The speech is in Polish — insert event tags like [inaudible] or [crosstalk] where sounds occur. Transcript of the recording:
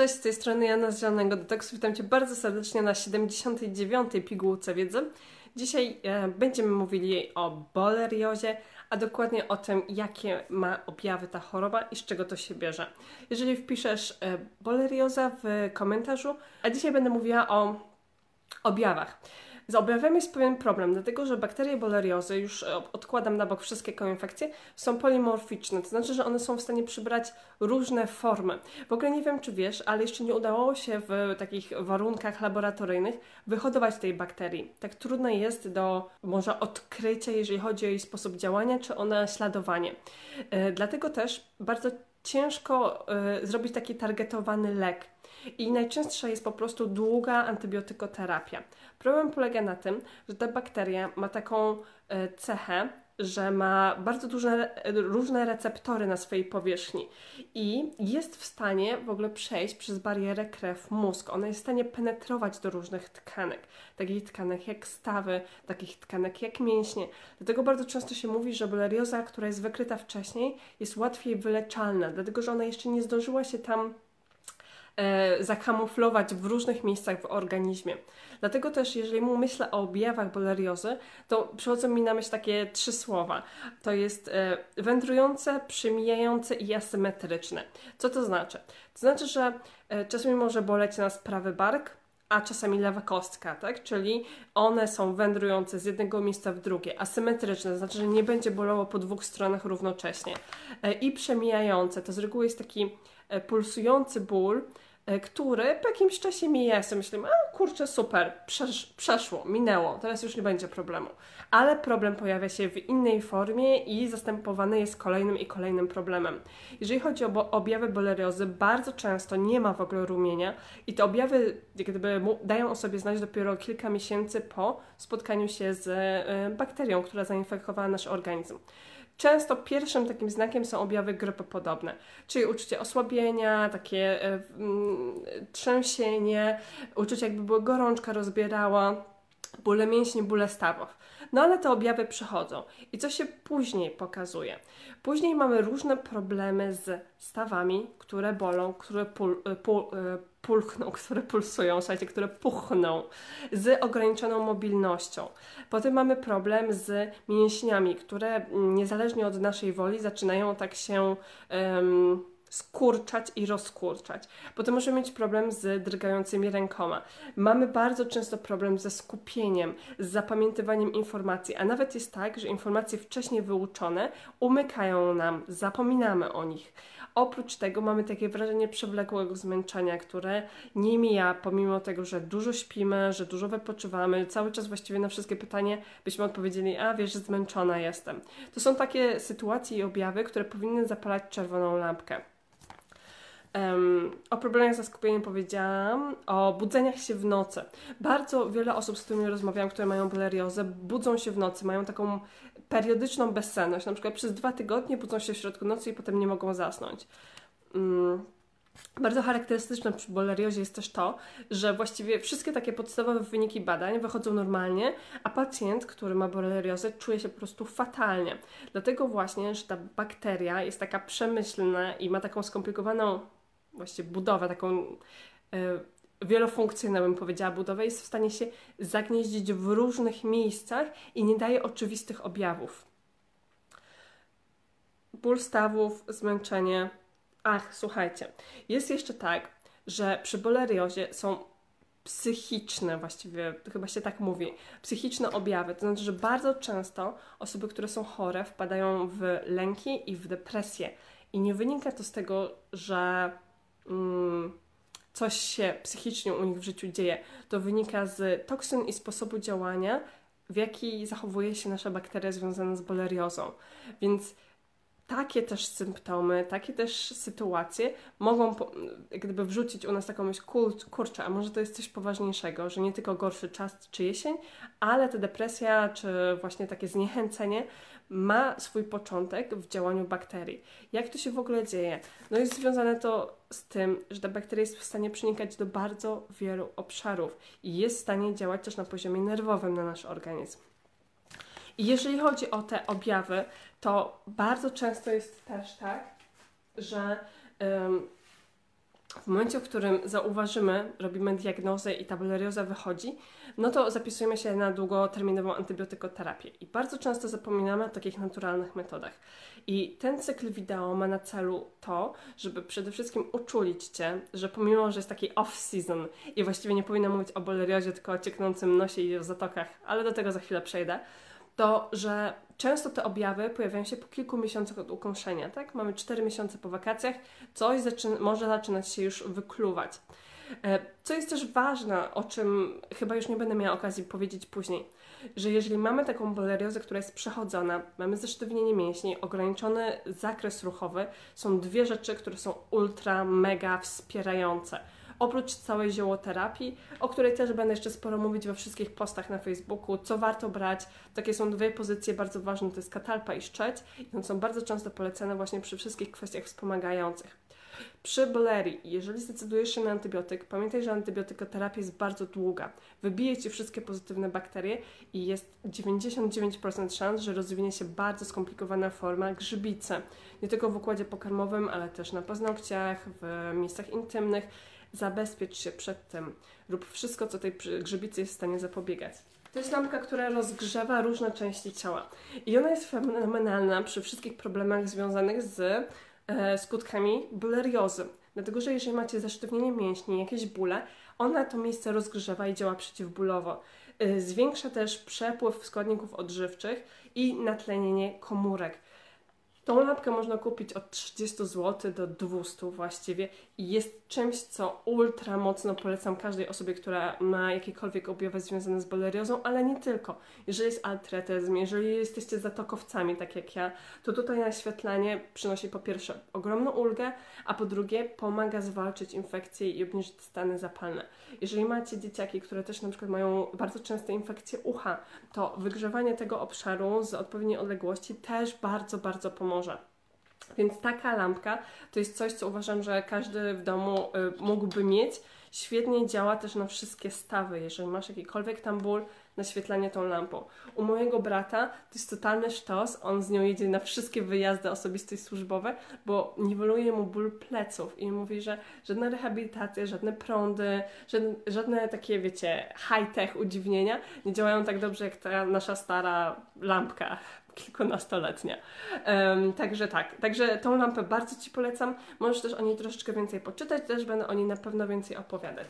Cześć, z tej strony Jana z Zielonego Detoksu. Witam Cię bardzo serdecznie na 79. pigułce wiedzy. Dzisiaj e, będziemy mówili o boleriozie, a dokładnie o tym, jakie ma objawy ta choroba i z czego to się bierze. Jeżeli wpiszesz e, bolerioza w komentarzu, a dzisiaj będę mówiła o objawach. Z objawami jest pewien problem, dlatego że bakterie boleriozy, już e, odkładam na bok wszystkie koinfekcje, są polimorficzne, to znaczy, że one są w stanie przybrać różne formy. W ogóle nie wiem, czy wiesz, ale jeszcze nie udało się w takich warunkach laboratoryjnych wyhodować tej bakterii. Tak trudno jest do może odkrycia, jeżeli chodzi o jej sposób działania, czy o naśladowanie. Yy, dlatego też bardzo ciężko y, zrobić taki targetowany lek. I najczęstsza jest po prostu długa antybiotykoterapia. Problem polega na tym, że ta bakteria ma taką y, cechę, że ma bardzo duże, różne receptory na swojej powierzchni i jest w stanie w ogóle przejść przez barierę krew-mózg. Ona jest w stanie penetrować do różnych tkanek, takich tkanek jak stawy, takich tkanek jak mięśnie. Dlatego bardzo często się mówi, że bolerioza, która jest wykryta wcześniej, jest łatwiej wyleczalna, dlatego że ona jeszcze nie zdążyła się tam zakamuflować w różnych miejscach w organizmie. Dlatego też, jeżeli myślę o objawach boleriozy, to przychodzą mi na myśl takie trzy słowa. To jest e, wędrujące, przymijające i asymetryczne. Co to znaczy? To znaczy, że e, czasami może boleć nas prawy bark, a czasami lewa kostka, tak? Czyli one są wędrujące z jednego miejsca w drugie, asymetryczne, znaczy, że nie będzie bolało po dwóch stronach równocześnie. E, I przemijające, to z reguły jest taki pulsujący ból, E, który po jakimś czasie mija. Ja sobie myślę, a kurczę, super, przesz przeszło, minęło, teraz już nie będzie problemu. Ale problem pojawia się w innej formie i zastępowany jest kolejnym i kolejnym problemem. Jeżeli chodzi o objawy boleriozy, bardzo często nie ma w ogóle rumienia i te objawy gdyby dają o sobie znać dopiero kilka miesięcy po spotkaniu się z e, bakterią, która zainfekowała nasz organizm. Często pierwszym takim znakiem są objawy grypopodobne, czyli uczucie osłabienia, takie y, y, trzęsienie, uczucie jakby była gorączka rozbierała, bóle mięśni, bóle stawów. No ale te objawy przychodzą. I co się później pokazuje? Później mamy różne problemy z stawami, które bolą, które pul, e, pul, e, pulchną, [laughs] które pulsują, słuchajcie, które puchną, z ograniczoną mobilnością. Potem mamy problem z mięśniami, które mm, niezależnie od naszej woli zaczynają tak się um, skurczać i rozkurczać. Potem możemy mieć problem z drgającymi rękoma. Mamy bardzo często problem ze skupieniem, z zapamiętywaniem informacji, a nawet jest tak, że informacje wcześniej wyuczone umykają nam, zapominamy o nich. Oprócz tego mamy takie wrażenie przewlekłego zmęczenia, które nie mija, pomimo tego, że dużo śpimy, że dużo wypoczywamy, cały czas właściwie na wszystkie pytania byśmy odpowiedzieli, a wiesz, zmęczona jestem. To są takie sytuacje i objawy, które powinny zapalać czerwoną lampkę. Um, o problemach ze skupieniem powiedziałam, o budzeniach się w nocy. Bardzo wiele osób, z którymi rozmawiałam, które mają boleriozę, budzą się w nocy, mają taką periodyczną bezsenność. Na przykład przez dwa tygodnie budzą się w środku nocy i potem nie mogą zasnąć. Um, bardzo charakterystyczne przy boleriozie jest też to, że właściwie wszystkie takie podstawowe wyniki badań wychodzą normalnie, a pacjent, który ma boleriozę, czuje się po prostu fatalnie. Dlatego właśnie, że ta bakteria jest taka przemyślna i ma taką skomplikowaną właściwie budowę, taką y, wielofunkcyjną, bym powiedziała, budowę, jest w stanie się zagnieździć w różnych miejscach i nie daje oczywistych objawów. Ból stawów, zmęczenie. Ach, słuchajcie, jest jeszcze tak, że przy boleriozie są psychiczne, właściwie chyba się tak mówi, psychiczne objawy. To znaczy, że bardzo często osoby, które są chore, wpadają w lęki i w depresję. I nie wynika to z tego, że coś się psychicznie u nich w życiu dzieje. To wynika z toksyn i sposobu działania, w jaki zachowuje się nasza bakteria związana z boleriozą. Więc takie też symptomy, takie też sytuacje mogą gdyby wrzucić u nas taką myśl, kurczę, a może to jest coś poważniejszego, że nie tylko gorszy czas czy jesień, ale ta depresja czy właśnie takie zniechęcenie ma swój początek w działaniu bakterii. Jak to się w ogóle dzieje? No jest związane to z tym, że ta bakteria jest w stanie przenikać do bardzo wielu obszarów i jest w stanie działać też na poziomie nerwowym na nasz organizm. Jeżeli chodzi o te objawy, to bardzo często jest też tak, że w momencie, w którym zauważymy, robimy diagnozę i ta bolerioza wychodzi, no to zapisujemy się na długoterminową antybiotykoterapię. I bardzo często zapominamy o takich naturalnych metodach. I ten cykl wideo ma na celu to, żeby przede wszystkim uczulić Cię, że pomimo, że jest taki off-season i właściwie nie powinno mówić o boleriozie, tylko o cieknącym nosie i o zatokach, ale do tego za chwilę przejdę, to, że często te objawy pojawiają się po kilku miesiącach od ukąszenia, tak? Mamy 4 miesiące po wakacjach, coś zaczyna, może zaczynać się już wykluwać. E, co jest też ważne, o czym chyba już nie będę miała okazji powiedzieć później, że jeżeli mamy taką boleriozę, która jest przechodzona, mamy zesztywnienie mięśni, ograniczony zakres ruchowy, są dwie rzeczy, które są ultra, mega wspierające oprócz całej ziołoterapii, o której też będę jeszcze sporo mówić we wszystkich postach na Facebooku, co warto brać. Takie są dwie pozycje bardzo ważne, to jest katalpa i szczeć i one są bardzo często polecane właśnie przy wszystkich kwestiach wspomagających. Przy bolerii, jeżeli zdecydujesz się na antybiotyk, pamiętaj, że antybiotykoterapia jest bardzo długa. Wybije Ci wszystkie pozytywne bakterie i jest 99% szans, że rozwinie się bardzo skomplikowana forma grzybicy. Nie tylko w układzie pokarmowym, ale też na paznokciach, w miejscach intymnych zabezpiecz się przed tym. Rób wszystko, co tej grzybicy jest w stanie zapobiegać. To jest lampka, która rozgrzewa różne części ciała. I ona jest fenomenalna przy wszystkich problemach związanych z e, skutkami buleriozy. Dlatego, że jeżeli macie zasztywnienie mięśni, jakieś bóle, ona to miejsce rozgrzewa i działa przeciwbólowo. E, zwiększa też przepływ składników odżywczych i natlenienie komórek. Tą lampkę można kupić od 30 zł do 200 właściwie i jest czymś, co ultra mocno polecam każdej osobie, która ma jakiekolwiek objawy związane z boleriozą, ale nie tylko. Jeżeli jest altretyzm, jeżeli jesteście zatokowcami, tak jak ja, to tutaj naświetlanie przynosi po pierwsze ogromną ulgę, a po drugie pomaga zwalczyć infekcje i obniżyć stany zapalne. Jeżeli macie dzieciaki, które też na przykład mają bardzo częste infekcje ucha, to wygrzewanie tego obszaru z odpowiedniej odległości też bardzo, bardzo Więc taka lampka to jest coś, co uważam, że każdy w domu y, mógłby mieć. Świetnie działa też na wszystkie stawy. Jeżeli masz jakikolwiek tam ból, naświetlanie tą lampą. U mojego brata to jest totalny sztos, on z nią jedzie na wszystkie wyjazdy osobiste i służbowe, bo niweluje mu ból pleców i mówi, że żadna rehabilitacja, żadne prądy, żadne, żadne takie, wiecie, high-tech udziwnienia nie działają tak dobrze jak ta nasza stara lampka kilkunastoletnia. Um, także tak, także tą lampę bardzo Ci polecam. Możesz też o niej troszeczkę więcej poczytać, też będę o niej na pewno więcej opowiadać.